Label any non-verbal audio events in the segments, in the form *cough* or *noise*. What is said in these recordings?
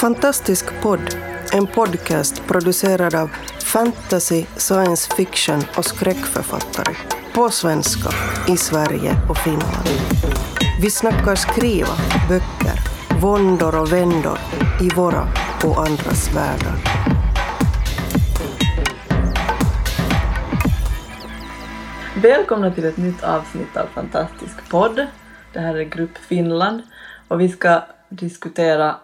Fantastisk podd, en podcast producerad av fantasy, science fiction och skräckförfattare. På svenska, i Sverige och Finland. Vi snackar skriva, böcker, våndor och vändor i våra och andras världar. Välkomna till ett nytt avsnitt av Fantastisk podd. Det här är Grupp Finland och vi ska diskutera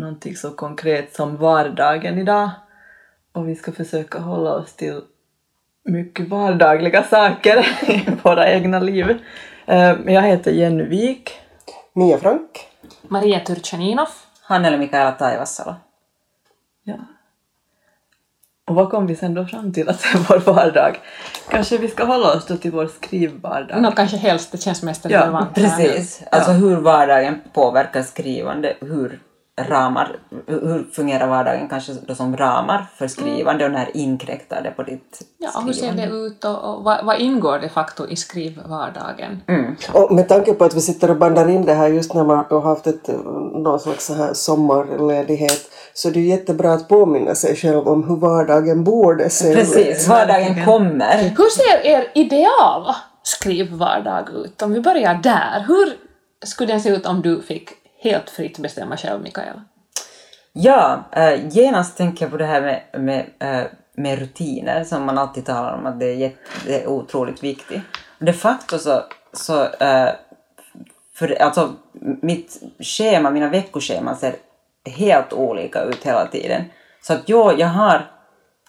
någonting så konkret som vardagen idag. Och vi ska försöka hålla oss till mycket vardagliga saker *laughs* i våra egna liv. Eh, Jag heter Jenny Wik. Mia Frank. Maria Turchaninov. Hannele Mikaela Taivassalo. Ja. Och vad kom vi sen då fram till att det är vår vardag? Kanske vi ska hålla oss då till vår skrivvardag. Nå, kanske helst, det känns mest Ja, relevant. nu. Precis. Alltså hur vardagen påverkar skrivande, hur ramar, hur fungerar vardagen kanske då som ramar för skrivande och när inkräktar det på ditt Ja, och hur ser skrivande? det ut och, och vad, vad ingår de facto i skrivvardagen? Mm. Och med tanke på att vi sitter och bandar in det här just när man har haft ett, någon slags så här sommarledighet så det är jättebra att påminna sig själv om hur vardagen borde se ut. Precis, vardagen kommer. Hur ser er ideala skrivvardag ut? Om vi börjar där. Hur skulle den se ut om du fick helt fritt bestämma själv, Mikaela? Ja, äh, genast tänker jag på det här med, med, äh, med rutiner som man alltid talar om att det är, jätte, det är otroligt viktigt. De facto så, så äh, för, alltså mitt schema, mina veckoscheman ser helt olika ut hela tiden. Så att jo, jag har,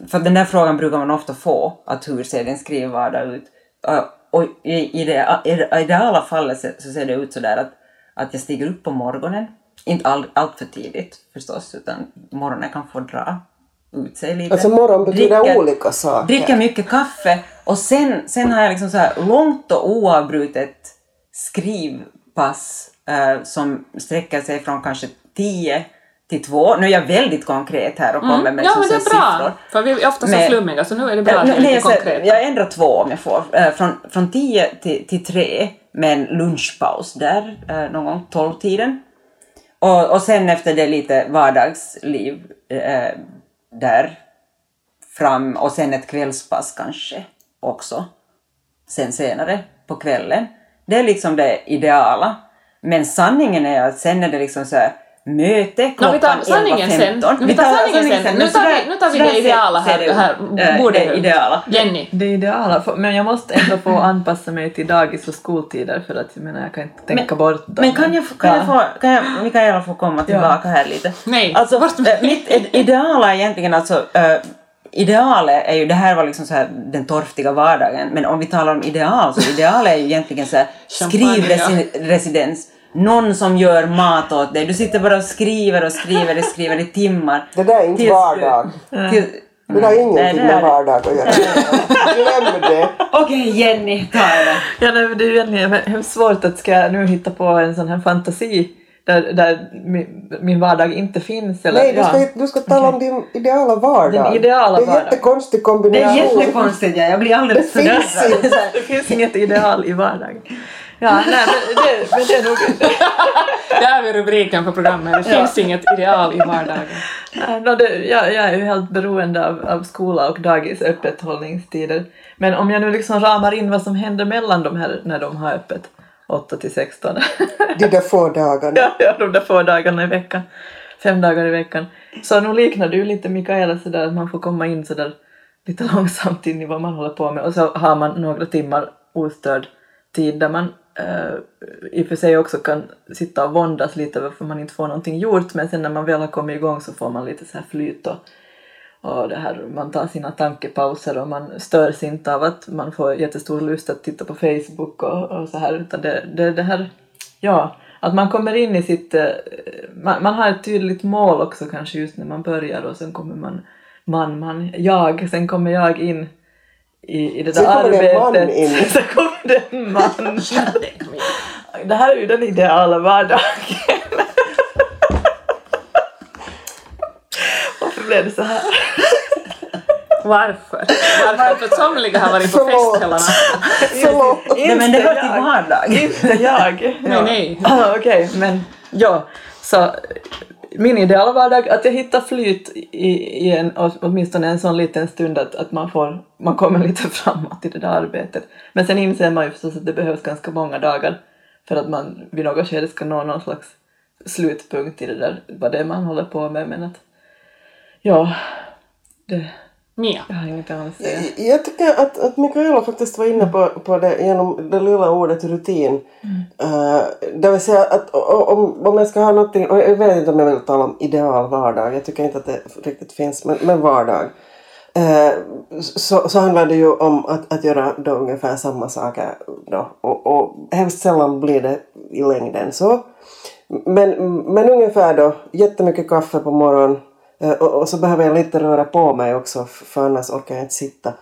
för den där frågan brukar man ofta få, att hur ser din skrivvardag ut? Äh, och i, i, det, i det ideala fallet så, så ser det ut sådär att, att jag stiger upp på morgonen, inte all, allt för tidigt förstås, utan morgonen kan få dra ut sig lite. Alltså morgon betyder Dricker- olika saker. Dricka mycket kaffe och sen, sen har jag liksom så här långt och oavbrutet skrivpass eh, som sträcker sig från kanske 10 till 2. Nu är jag väldigt konkret här och kommer med Mm. ja, men det är bra. siffror. För vi är ofta så Men- flummiga, så nu är det bra Ja, att vi är lite jag, konkreta. jag ändrar två om jag får. Eh, från, från 10 till, till 3 med en lunchpaus där eh, någon gång 12-tiden. Och, och sen efter det lite vardagsliv eh, där fram och sen ett kvällspass kanske också. Sen senare på kvällen. Det är liksom det ideala. Men sanningen är att sen är det liksom så här möte klockan vi tar sanningen sen. 11.15. Vi tar sanningen sen. Nu tar vi- nu tar vi det ideala här- det här Eh, bordet. Det ideala. Jenny. Det ideala, men jag måste ändå få *laughs* anpassa mig till dagis och skoltider för att jag menar jag kan inte tänka bort dem. Men kan jag, få- kan Ja. jag få, kan jag, Mikaela få komma tillbaka här lite? Nej, Alltså, bort äh, mitt id- *laughs* ideala är egentligen alltså, äh, idealet är ju, det här var liksom så här den torftiga vardagen, men om vi talar om ideal så idealet är ju egentligen så här *laughs* Champagne, ja. Någon som gör mat åt dig, du sitter bara och skriver och skriver och skriver i timmar. Det där är inte Tills- vardag. Till, Det har ingenting Nej, det med är- vardag att göra. Glöm det. Okej Jenny, ta det. Ja, nej, det är ju egentligen hemskt svårt att ska jag nu hitta på en sån här fantasi där, där min, min vardag inte finns. Eller, Nej, du ska, ja. du ska tala om din ideala vardag. Den ideala det är en vardag. jättekonstig Det är kombination. jättekonstigt, ja. jag blir alldeles Det finns fördärvad. inte. Det finns inget ideal i vardagen. Ja, nej, men det, men det är nog... *laughs* Där vi rubriken på programmet. Det finns inget ideal i vardagen. No, det, jag, jag är ju helt beroende av, av skola och dagis öppethållningstider. Men om jag nu liksom ramar in vad som händer mellan de här när de har öppet, 8 till 16. *laughs* De där få dagarna. ja, ja, de där få dagarna i veckan. Fem dagar i veckan. Så nu liknar det ju lite Mikaela sådär att man får komma in sådär lite *laughs* långsamt in i vad man håller på med och så har man några timmar ostörd tid där man eh, i och för sig också kan sitta och våndas lite varför man inte får någonting gjort men sen när man väl har kommit igång så får man lite så här flyt och, och det här, man tar sina tankepauser och man störs inte av att man får jättestor lust att titta på Facebook och, och så här utan det, det, det här, ja, att man kommer in i sitt, eh, man, man har ett tydligt mål också kanske just när man börjar och sen kommer man, man, man, jag, sen kommer jag in i, i det där Sen kommer det en arbetet. man in. *laughs* Sen kommer det en man. Det här är ju den ideala vardagen. Varför blev det så här? Varför? Varför? För att somliga har varit på Förlåt. fest hela natten. Nej, men det hör till jag. vardag. Inte jag. Nej, nej. Ah, Okej, men ja, så min ideala vardag, att jag hittar flyt i, i en, åtminstone en sån liten stund att, att man, får, man kommer lite *laughs* framåt i det där arbetet. Men sen inser man ju förstås att det behövs ganska många dagar för att man vid något skede ska nå någon slags slutpunkt i det där, vad det är man håller på med. Men att, ja, det, Mia. jag har inget annat att säga. Jag tycker att, att Mikaela faktiskt var inne på, på det genom det lilla ordet rutin. Uh, det vill säga att om, om jag ska ha någonting, och jag vet inte om jag vill tala om ideal vardag, jag tycker inte att det riktigt finns, men, men vardag. Eh, så, så handlar det ju om att, att göra då ungefär samma saker då. Och, och hemskt sällan blir det i längden så. Men, men ungefär då, jättemycket kaffe på morgonen Eh, och, och så behöver jag lite röra på mig också för annars orkar jag inte sitta.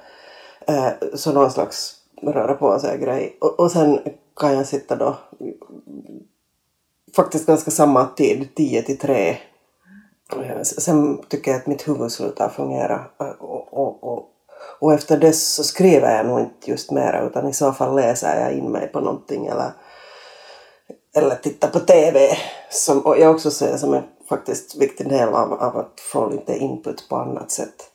Eh, så någon slags röra på sig grej. Och, och sen kan jag sitta då faktiskt ganska samma tid, 10 till 3. Eh, sen tycker jag att mitt huvud slutar fungera och, och, och, och efter det så skriver jag nog inte just mera utan i så fall läser jag in mig på någonting eller, eller tittar på TV som och jag också ser som en faktiskt viktig del av, av att få lite input på annat sätt.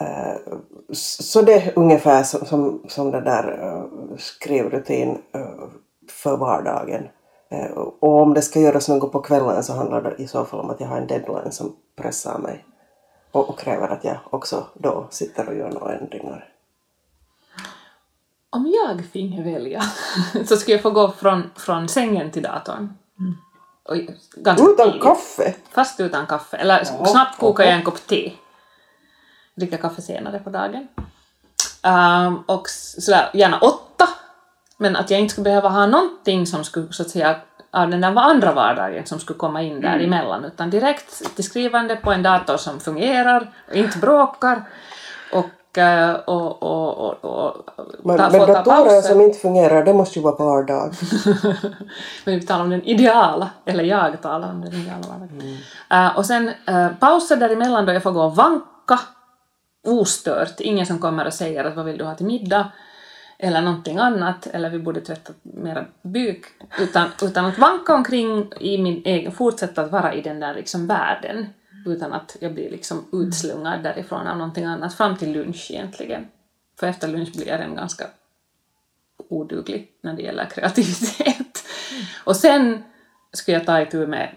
Eh, Så det är ungefär som, som, som det där eh, skrivrutin eh, för vardagen. Och om det ska göras något på kvällen så handlar det i så fall om att jag har en deadline som pressar mig. Och, och kräver att jag också då sitter och gör några ändringar. Om jag finge välja *laughs* så skulle jag få gå från, från sängen till datorn. Ganska Utan tidigt. kaffe! Fast utan kaffe. Eller snabbt kokar jag en kopp te. Dricka kaffe senare på dagen. Ehm, och sådär, gärna åtta. Men att jag inte skulle behöva ha någonting som skulle, så att säga, av den där andra vardagen som skulle komma in där emellan. Utan direkt till skrivande på en dator som fungerar och inte bråkar. Och, och, och, och, och Men, ta, men få ta datorer pauser. som inte fungerar, det måste ju vara vardag. *laughs* Men vi talar om den ideala, eller jag talar om den ideala vardagen. Eh, och sen uh, pauser däremellan då jag får gå och vanka ostört. Ingen som kommer och säger att vad vill du ha till middag? Eller någonting annat, eller vi borde tvätta mera byk. Utan, utan att vanka omkring i min egen, fortsätta att vara i den där liksom världen. Utan att jag blir liksom utslungad därifrån av någonting annat fram till lunch egentligen. För efter lunch blir jag redan ganska oduglig när det gäller kreativitet. Och sen skulle jag ta itu med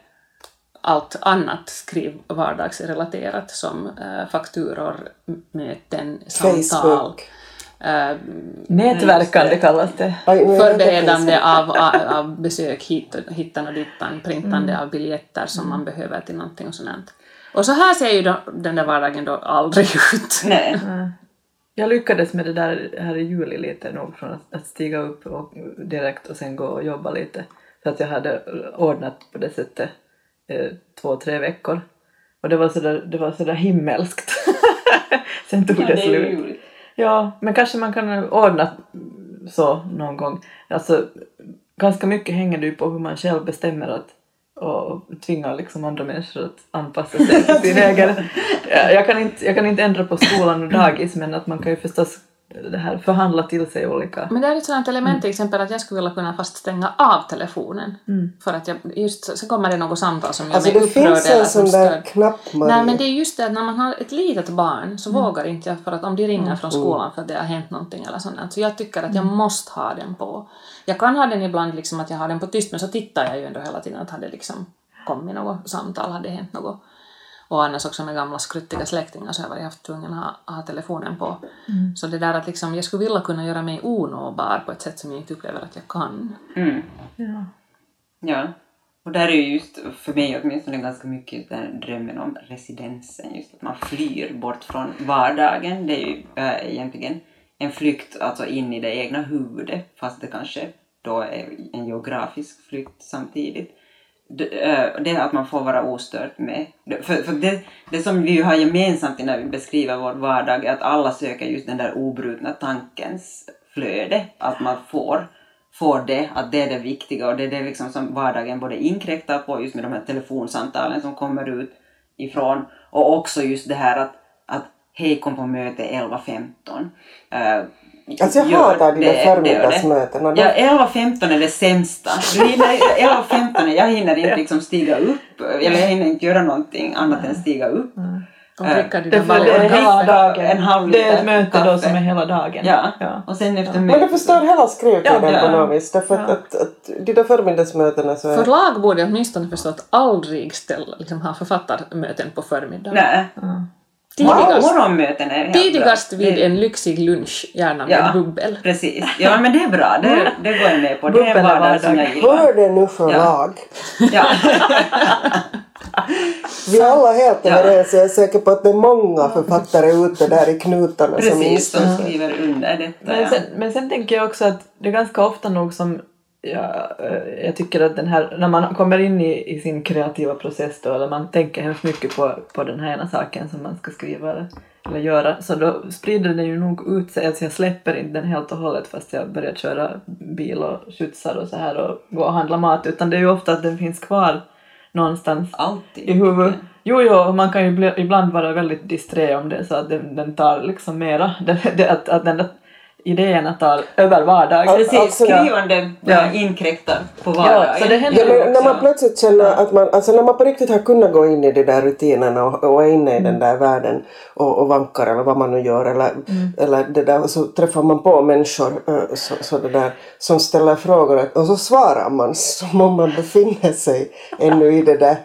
allt annat skriv vardagsrelaterat som eh, fakturor, möten, samtal, Facebook. eh, Nätverkande kallas det. Förberedande Facebook. av, av, besök hit och hittan och dittan, printande av biljetter som man behöver till någonting och sånt. Och så här ser ju då, den där vardagen då aldrig *laughs* ut. Nej. Jag lyckades med det där här i juli lite nog från att, att stiga upp och, direkt och sen gå och jobba lite. Så att jag hade ordnat på det sättet eh, två, tre veckor. Och det var sådär, det var sådär himmelskt. *laughs* sen tog det slut. Ja, men kanske man kan ordna så någon gång. Alltså, ganska mycket hänger det ju på hur man själv bestämmer att och tvingar liksom andra människor att anpassa *laughs* sig till sin egen... Ja, Jag kan, inte, jag kan inte ändra på skolan och dagis men att man kan ju förstås det här förhandla till sig olika... Men det är ett sådant element till exempel att jag skulle vilja kunna fast stänga av telefonen. För att jag, just så kommer det något samtal som gör Alltså mig det upprörd finns eller en som sån där knapp. Nej men det är just det att när man har ett litet barn så vågar inte jag för att om de ringer från skolan för att det har hänt någonting eller sånt. Så jag tycker att jag måste ha den på. Jag kan ha den ibland liksom att jag har den på tyst men så tittar jag ju ändå hela tiden att hade liksom kommit något samtal, hade hänt något. Och annars också med gamla skruttiga släktingar så har jag varit haft tvungen att ha, ha telefonen på. Så det där att liksom, jag skulle vilja kunna göra mig onåbar på ett sätt som jag inte upplever att jag kan. Mm. Ja. Ja. Och där är ju just, för mig åtminstone, ganska mycket den drömmen om residensen. Just att man flyr bort från vardagen. Det är ju äh, egentligen en flykt alltså in i det egna huvudet, fast det kanske då är en geografisk flykt samtidigt. Eh, det, att man får vara ostört med. Det- För, för det, det som vi har gemensamt när vi beskriver vår vardag är att alla söker just den där obrutna tankens flöde. Att man får får det, att det är det viktiga och det är det liksom som vardagen både inkräktar på just med de här telefonsamtalen som kommer ut ifrån och också just det här att, att hej kom på möte 11.15. Uh, Alltså jag gör hatar de det gör det. förmiddagsmötena. Ja, 11.15 är det sämsta. Du hinner- 11.15, jag hinner inte liksom stiga upp, eller jag hinner inte göra någonting annat än stiga upp. Och Eh, dricka Det dina det är det är ett möte då kaffe. som är hela dagen. Ja. ja. och sen efter Men det mötet förstör hela skrivtiden Ja, på ja. något vis. Därför att, att, att de där förmiddagsmötena så är... Förlag borde åtminstone förstå att aldrig ställa, liksom, ha författarmöten på förmiddagen. Nej. Tidigast, Morgonmöten är helt tidigast vid Det- en lyxig lunch, gärna med Ja. bubbel. Precis. Ja men det är bra, det, det går jag med på. Det är Bubbel en är vardag som jag gillar. Hör det nu förlag. Ja. *laughs* Vi är alla helt Ja. överens. Jag är säker på att det är många författare ute där i knutarna som Precis, instämmer. som skriver under detta. Men Ja. sen, men sen tänker jag också att det är ganska ofta nog som jag, eh, jag tycker att den här, när man kommer in i, i sin kreativa process då, eller man tänker hemskt mycket på, på den här ena saken som man ska skriva eller, eller göra, så då sprider det ju nog ut sig. Alltså jag släpper inte den helt och hållet fast jag börjar köra bil och skjutsar och så här och gå och handla mat, utan det är ju ofta att den finns kvar någonstans Alltid. i huvudet. Jo, jo, man kan ju bli, ibland vara väldigt disträ om det så att den, den tar liksom mera, *laughs* det, det, att, att den där idéerna tar över vardagen. Precis, Alltså, skrivande ja. inkräktar på Ja, vardagen. så det händer Ja, när man plötsligt känner att man, alltså när man på riktigt har kunnat gå in i de där rutinerna och, och är inne i den där världen och, och vankar eller vad man nu gör eller, eller det där och så träffar man på människor eh, så, så det där, som ställer frågor och så svarar man som om man befinner sig ännu i det där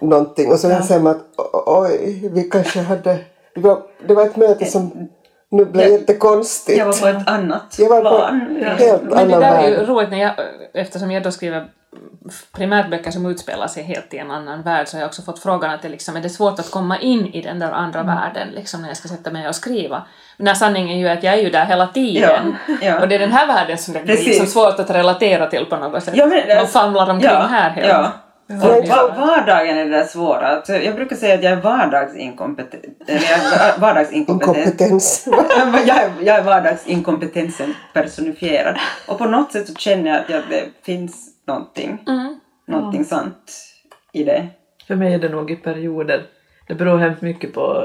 någonting och så ja. säger man att "O- oj, vi kanske hade, det var, det var ett möte som nu blev jättekonstigt. Jag var på ett annat Jag var på plan. en helt Men det där är ju roligt när jag, eftersom jag då skriver primärt böcker som utspelar sig helt i en annan värld så har jag också fått frågan att det liksom, är det svårt att komma in i den där andra världen liksom när jag ska sätta mig och skriva. Men sanningen är ju att jag är ju där hela tiden. Ja, ja. Och det är den här världen som det blir liksom svårt att relatera till på något sätt. Ja, men, Man famlar omkring ja, här helt. Ja. Ja. Va- Vardagen är det där svåra. Alltså, Jag brukar säga att jag är vardagsinkompetent. Eller jag är vardagsinkompetent. Inkompetens. *laughs* jag, är, jag är vardagsinkompetensen personifierad. Och på något sätt så känner jag att jag, det finns någonting, Mm. någonting sant i det. För mig är det nog i perioder. Det beror hemskt mycket på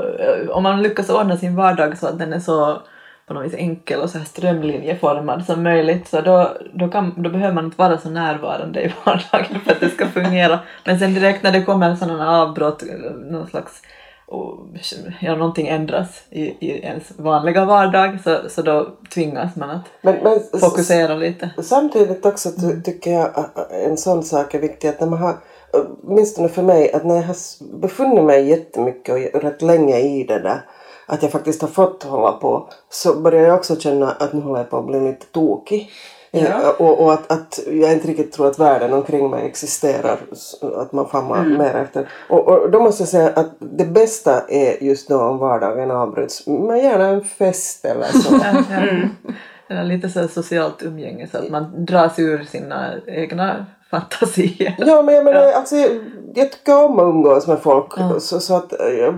om man lyckas ordna sin vardag så att den är så på något vis enkel och så här strömlinjeformad som möjligt så då, då, kan, då behöver man inte vara så närvarande i *laughs* vardagen för att det ska fungera. Men sen direkt när det kommer sådana avbrott, någon slags och, ja, någonting ändras i, i ens vanliga vardag så, så då tvingas man att Men, men fokusera lite. Samtidigt också ty- tycker jag att en sån sak är viktig att när man har, åtminstone för mig, att när jag har befunnit mig jättemycket och rätt länge i det där, att jag faktiskt har fått hålla på, så börjar jag också känna att nu håller jag på att bli lite tokig. Ja. Eh, Och, och att, att jag inte riktigt tror att världen omkring mig existerar, att man famlar mer efter. Och, och då måste jag säga att det bästa är just då om vardagen avbryts, men gärna en fest eller så. *laughs* Ja, ja. Eller lite så socialt umgänge så att man dras ur sina egna fantasier. Ja, men jag menar, alltså, jag, jag tycker om att umgås med folk. Så, så att eh,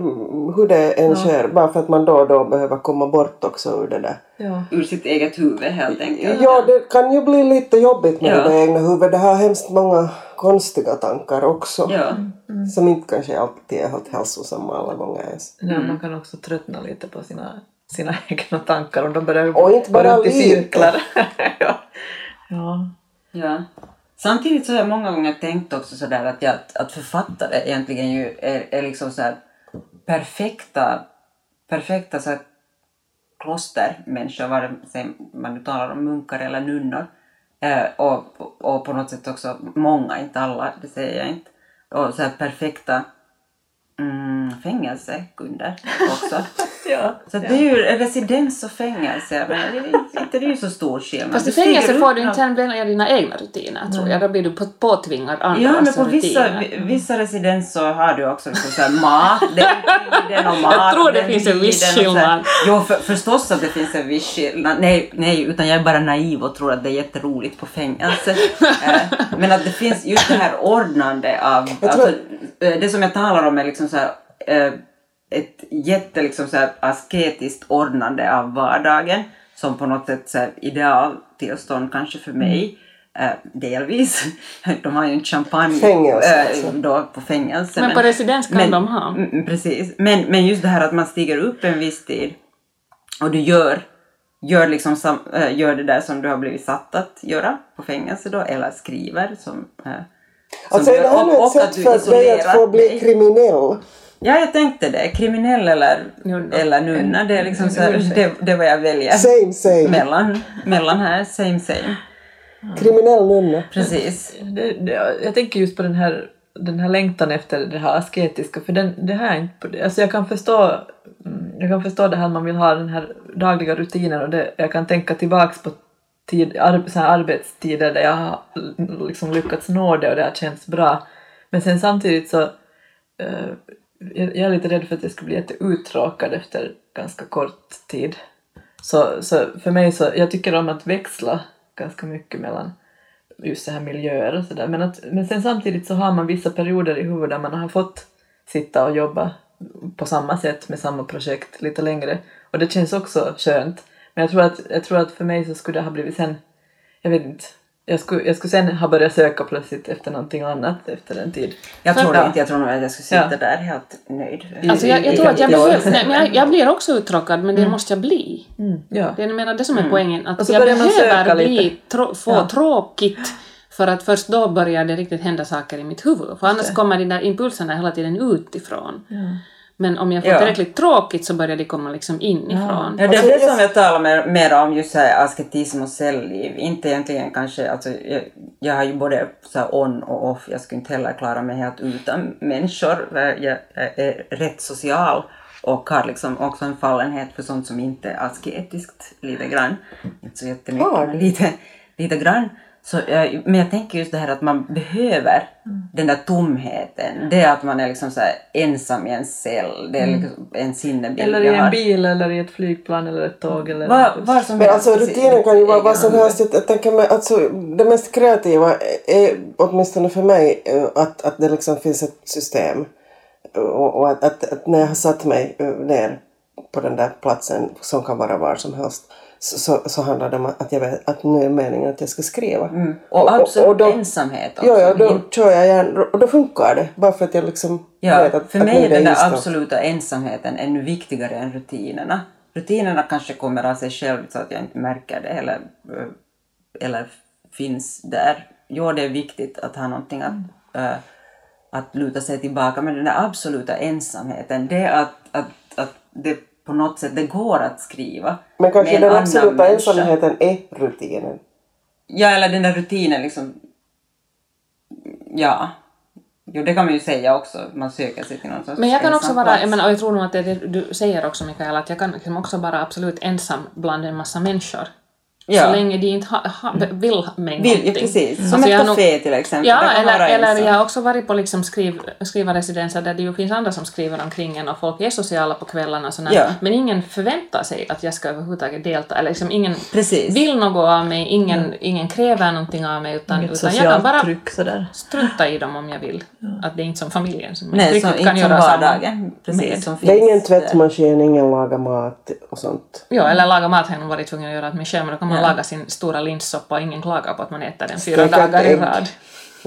hur det än sker, bara för att man då och då behöver komma bort också ur det där. Ja. Ur sitt eget huvud helt enkelt. Ja, det kan ju bli lite jobbigt med Ja. det egna huvudet. Det har hemskt många konstiga tankar också. Ja. Som inte kanske alltid är helt hälsosamma alla gånger ens. Ja, man kan också tröttna lite på sina, sina *laughs* egna tankar om de börjar Och inte gå bara runt i cirklar. *laughs* ja. Ja. Ja. Samtidigt så har jag många gånger tänkt också sådär att, jag, att författare egentligen ju är, är liksom så perfekta, perfekta så här klostermänniskor, vare sig man nu talar om munkar eller nunnor. Eh, och, och på något sätt också många, inte alla, det säger jag inte. Och så perfekta mm, fängelsekunder också. *laughs* Ja. Så att det är ju residens och fängelse, men det är är ju så stor skillnad. Fast i fängelse får du inte sen välja dina egna rutiner tror jag. Då blir du på- påtvingad andras Ja, men på vissa, rutiner. vi- vissa residens så har du också liksom så här mat den tiden och mat Jag tror det finns en viss skillnad. Jo, för, förstås att det finns en viss skillnad. Nej, nej, utan jag är bara naiv och tror att det är jätteroligt på fängelse. *laughs* Eh, men att det finns just det här ordnande av... Tror- Alltså, eh, det som jag talar om är liksom så här, eh, ett jätte liksom så asketiskt ordnande av vardagen som på något sätt så idealtillstånd kanske för mig. Eh, delvis. *laughs* De har ju inte champagne Fängelse, alltså. då på fängelse. Men på residens kan men- de ha. Mm, precis. Men, men just det här att man stiger upp en viss tid och du gör gör, liksom sam, äh, gör det där som du har blivit satt att göra på fängelse då, eller skriver som... Äh, som Alltså ett sätt för dig att få bli kriminell? Ja, jag tänkte det. Kriminell eller Nunna. eller nunna. Det är liksom så här, det, det är vad jag väljer. Same same. Mellan, mellan här, same same. Kriminell nunna. Precis. Det, det, jag tänker just på den här, den här längtan efter det här asketiska, för den, det här är inte. Alltså jag kan förstå mm, jag kan förstå det här man vill ha den här dagliga rutinen och det, jag kan tänka tillbaks på tid, ar, så här arbetstider där jag har liksom lyckats nå det och det har känts bra. Men sen samtidigt så eh, jag, jag är lite rädd för att jag skulle bli jätteuttråkad efter ganska kort tid. Så, så för mig så, jag tycker om att växla ganska mycket mellan just så här miljöer och sådär. Men, att, men sen samtidigt så har man vissa perioder i huvudet där man har fått sitta och jobba på samma sätt med samma projekt lite längre. Och det känns också skönt. Men jag tror att, jag tror att för mig så skulle det ha blivit sen, jag vet inte, jag skulle, jag skulle sen ha börjat söka plötsligt efter någonting annat efter en tid. Jag tror Ja. inte. Jag tror nog att jag skulle sitta Ja. där helt nöjd. Alltså jag, jag tror att jag behöver, nej, men jag, jag blir också uttråkad men det måste jag bli. Mm, ja. Det är det som är poängen. Att jag behöver bli trå- få Ja. tråkigt för att först då börjar det riktigt hända saker i mitt huvud. För annars kommer de där impulserna hela tiden utifrån. Men om jag får Ja. tillräckligt tråkigt så börjar det komma liksom inifrån. Ja, det Alltså, är det som jag talar mer, mer om, just så här asketism och cellliv. Inte egentligen kanske, alltså, jag, jag har ju både så här on och off. Jag skulle inte heller klara mig helt utan människor. Jag jag är rätt social och har liksom också en fallenhet för sånt som inte är asketiskt lite grann. Inte så jättemycket, men lite, lite grann. Så, eh, men jag tänker just det här att man behöver den där tomheten. Det är att man är liksom så här ensam i en cell. Det är liksom en sinnebild Eller i en bil eller i ett flygplan eller ett tåg eller Var, var som Men helst, alltså rutinen kan ju vara vad som helst. Jag, jag tänker mig, alltså, det mest kreativa är åtminstone för mig eh, att, att det liksom finns ett system. Och, och att, att, att när jag har satt mig eh, ner på den där platsen som kan vara var som helst så, så, så handlar det om att jag vet att nu är meningen att jag ska skriva. Mm. Och absolut ensamhet också. Ja, ja, då kör jag gärna och då funkar det. Bara för att jag liksom ja, vet att för att mig nu är den där då. absoluta ensamheten ännu viktigare än rutinerna. Rutinerna kanske kommer av sig själv så att jag inte märker det eller, eh, eller finns där. Jo, det är viktigt att ha någonting att, eh, att luta sig tillbaka men den där absoluta ensamheten, det är att, att, att det på något sätt det går att skriva. Men kanske med en den annan absoluta människa. ensamheten är rutinen. Ja, eller den där rutinen liksom. Ja. Jo, det kan man ju säga också. Man söker sig till någon sorts Men jag kan också vara, jag, menar, och jag tror nog att det du säger också Mikael, att jag kan liksom också vara absolut ensam bland en massa människor. Ja. Så länge de inte ha, ha, vill mig Vill, ja, någonting. precis. Som Alltså, ett nog- café till exempel. Ja, kan eller, eller jag har också varit på liksom skriv, skrivarresidenser där det ju finns andra som skriver omkring en och folk är sociala på kvällarna och sådär. Ja. Men ingen förväntar sig att jag ska överhuvudtaget delta, eller liksom ingen Precis. vill något av mig, ingen, ingen kräver någonting av mig, utan, Inget utan jag kan bara tryck sådär. strunta i dem om jag vill. Att det är inte som familjen som Nej, som, inte som samma vardagen. Precis, som Det är ingen där. tvättmaskin, ingen lagar mat och sånt. Ja, eller laga mat har jag nog varit tvungen att göra åt mig själv, men då kan man Ja. laga sin stora linssoppa och ingen klagar på att man äter den fyra Steka ett dagar i rad.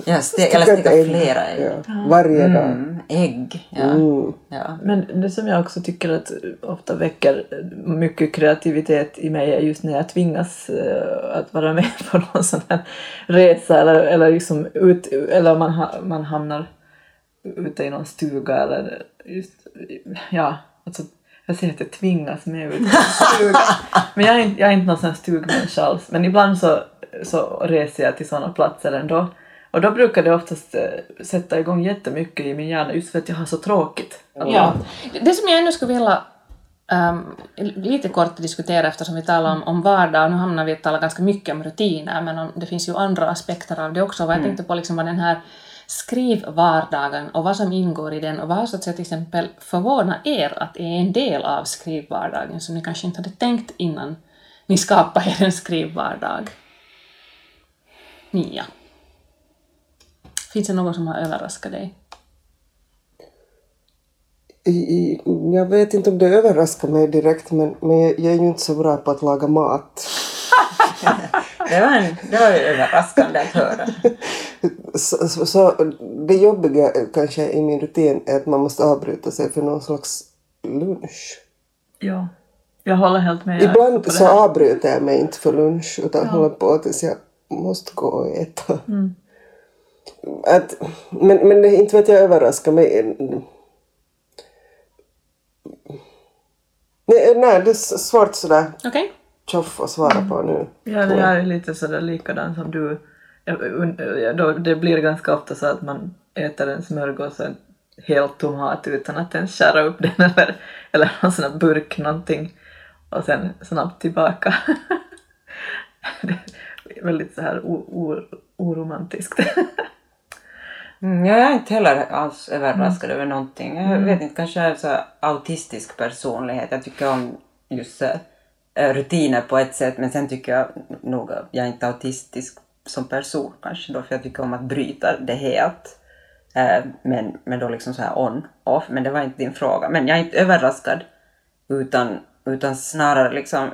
Ja, ste- eller steka ägg. flera ägg. Ja. Varje dag. Mm, ägg. Ja. Mm. Ja. Men det som jag också tycker att ofta väcker mycket kreativitet i mig är just när jag tvingas eh, att vara med *laughs* på någon sån här resa eller, eller, liksom ut, eller man, ha, man hamnar ute i någon stuga eller just, ja, alltså jag säger att jag tvingas med ut. *laughs* Men jag är inte, jag är inte någon sån stugmänniska alls. Men ibland så, så reser jag till sådana platser ändå. Och då brukar det oftast eh, sätta igång jättemycket i min hjärna just för att jag har så tråkigt. Ja. Det som jag ändå skulle vilja ehm, lite kort diskutera eftersom vi talar om, om vardag, nu hamnar vi att tala ganska mycket om rutiner, men om, det finns ju andra aspekter av det också. Vad jag tänkte på liksom vad den här skrivvardagen och vad som ingår i den och vad säga till exempel förvånat er att är en del av skrivvardagen som ni kanske inte hade tänkt innan ni skapade *laughs* er en skrivvardag. Mia. Finns det något som har överraskat dig? I, jag vet inte om det överraskar mig direkt men, jag är ju inte så bra på att laga mat. *laughs* Det, var en, det var överraskande att höra. Så, så, så det jobbiga kanske i min rutin är att man måste avbryta sig för någon slags lunch. Ja. Jag håller helt med. Ibland så avbryter jag mig inte för lunch utan håller på tills jag måste gå och äta. Mm. Att, men, men inte vet jag överraskar mig. Nej, nej, det är svårt sådär Okej? Tjoff att svara på nu. Ja, det är lite sådär likadan som du. Då- Det blir ganska ofta så att man äter en smörgås och en hel tomat utan att ens skära upp den *laughs* eller, eller någon sån här burk någonting och sen snabbt tillbaka. *laughs* Det är väldigt så här oromantiskt. *laughs* Mm, jag är inte heller alls överraskad över någonting. Jag vet inte, kanske jag är så här autistisk personlighet. Jag tycker om just eh, Eh, rutiner på ett sätt men sen tycker jag nog att jag är inte autistisk som person kanske då för jag tycker om att bryta det helt. Eh, men, men då liksom så här on, off. Men det var inte din fråga. Men jag är inte överraskad utan, utan snarare liksom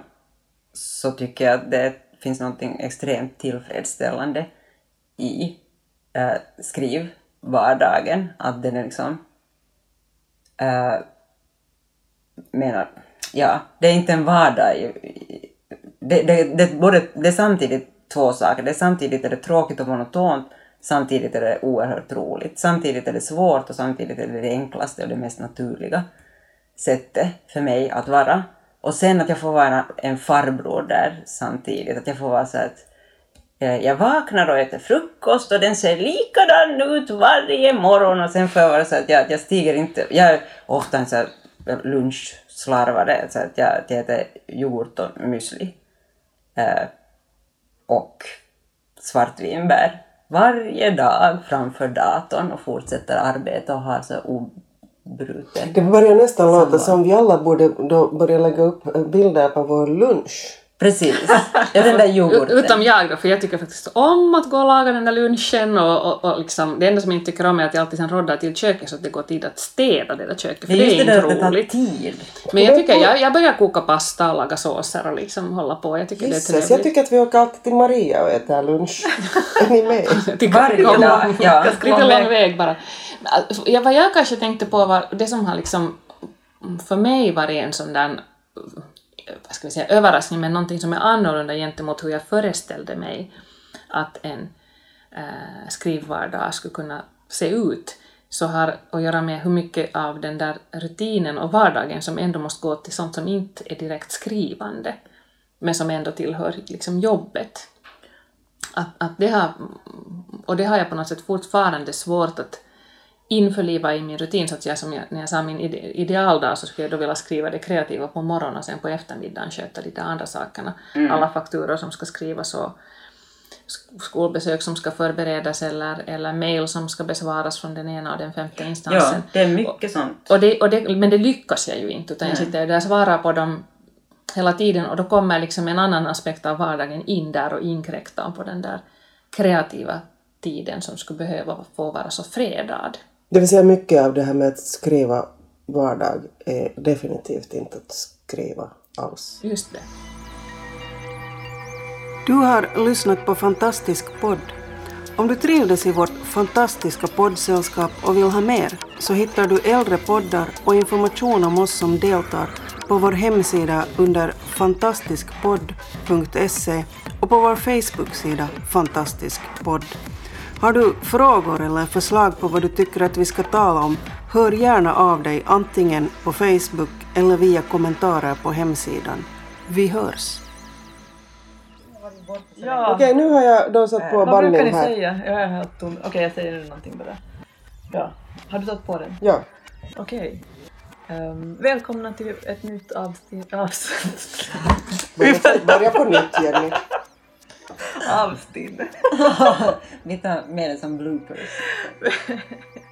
så tycker jag att det finns något extremt tillfredsställande i eh, skrivvardagen. Att den är liksom... Eh, menar, ja, det är inte en vardag. Det, det, det, både, det är samtidigt två saker. Det är samtidigt är det tråkigt och monotont, samtidigt är det oerhört roligt. Samtidigt är det svårt och samtidigt är det det enklaste och det mest naturliga sättet för mig att vara. Och sen att jag får vara en farbror där samtidigt. Att jag får vara så att eh, jag vaknar och äter frukost och den ser likadan ut varje morgon och sen får jag vara så att jag, jag stiger inte, jag är ofta en så här lunchslarvare, så att jag, äter yoghurt och müsli. Eh, och svartvinbär varje dag framför datorn och fortsätter arbeta och har så obruten Det börjar nästan låta som vi alla borde då börja lägga upp bilder på vår lunch. Precis. Ja, den där yoghurten. Utom jag då, för jag tycker faktiskt om att gå och laga den där lunchen och, och, och liksom, det enda som jag inte tycker om är att jag alltid sen roddar till köket så att det går tid att städa det där köket, för det det, är det inte där att det tar roligt. tid. Men jag tycker, jag, jag börjar koka pasta och laga såser och liksom hålla på, jag tycker det är Gisses, jag trevligt. tycker att vi åker alltid till Maria och äter lunch. *laughs* är ni med? Varje dag, ja. *laughs* Lite lång väg bara. Ja, vad jag kanske tänkte på var det som har liksom för mig varit en sån där vad ska vi säga, överraskning, men någonting som är annorlunda gentemot hur jag föreställde mig att en eh, skrivvardag skulle kunna se ut, så har att göra med hur mycket av den där rutinen och vardagen som ändå måste gå till sånt som inte är direkt skrivande, men som ändå tillhör liksom jobbet. Att, att det har, och det har jag på något sätt fortfarande svårt att införliva i min rutin, så att jag, som jag, när jag sa min ide, idealdag så skulle jag då vilja skriva det kreativa på morgonen och sen på eftermiddagen sköta de där andra sakerna. Alla fakturor som ska skrivas och sk- skolbesök som ska förberedas eller, eller mejl som ska besvaras från den ena och den femte Ja, instansen. det är mycket sånt. Och det, och det, men det lyckas jag ju inte, utan jag sitter där och svarar på dem hela tiden och då kommer liksom en annan aspekt av vardagen in där och inkräktar på den där kreativa tiden som skulle behöva få vara så fredad. Det vill säga mycket av det här med att skriva vardag är definitivt inte att skriva alls. Just det. Du har lyssnat på Fantastisk podd. Om du trivdes i vårt fantastiska poddsällskap och vill ha mer så hittar du äldre poddar och information om oss som deltar på vår hemsida under fantastiskpodd.se och på vår Facebook-sida Fantastisk podd. Har du frågor eller förslag på vad du tycker att vi ska tala om, hör gärna av dig antingen på Facebook eller via kommentarer på hemsidan. Vi hörs! Ja, Okej, nu har jag då satt på vad brukar ni här. säga? Jag är helt tom. Okej, jag säger nu någonting bara. Ja. Har du tagit på den? Ja. Okej. Ehm, välkomna till ett nytt avsnitt. Avsnitt. Börja på nytt Jenny. Tar med det som bloopers. *laughs*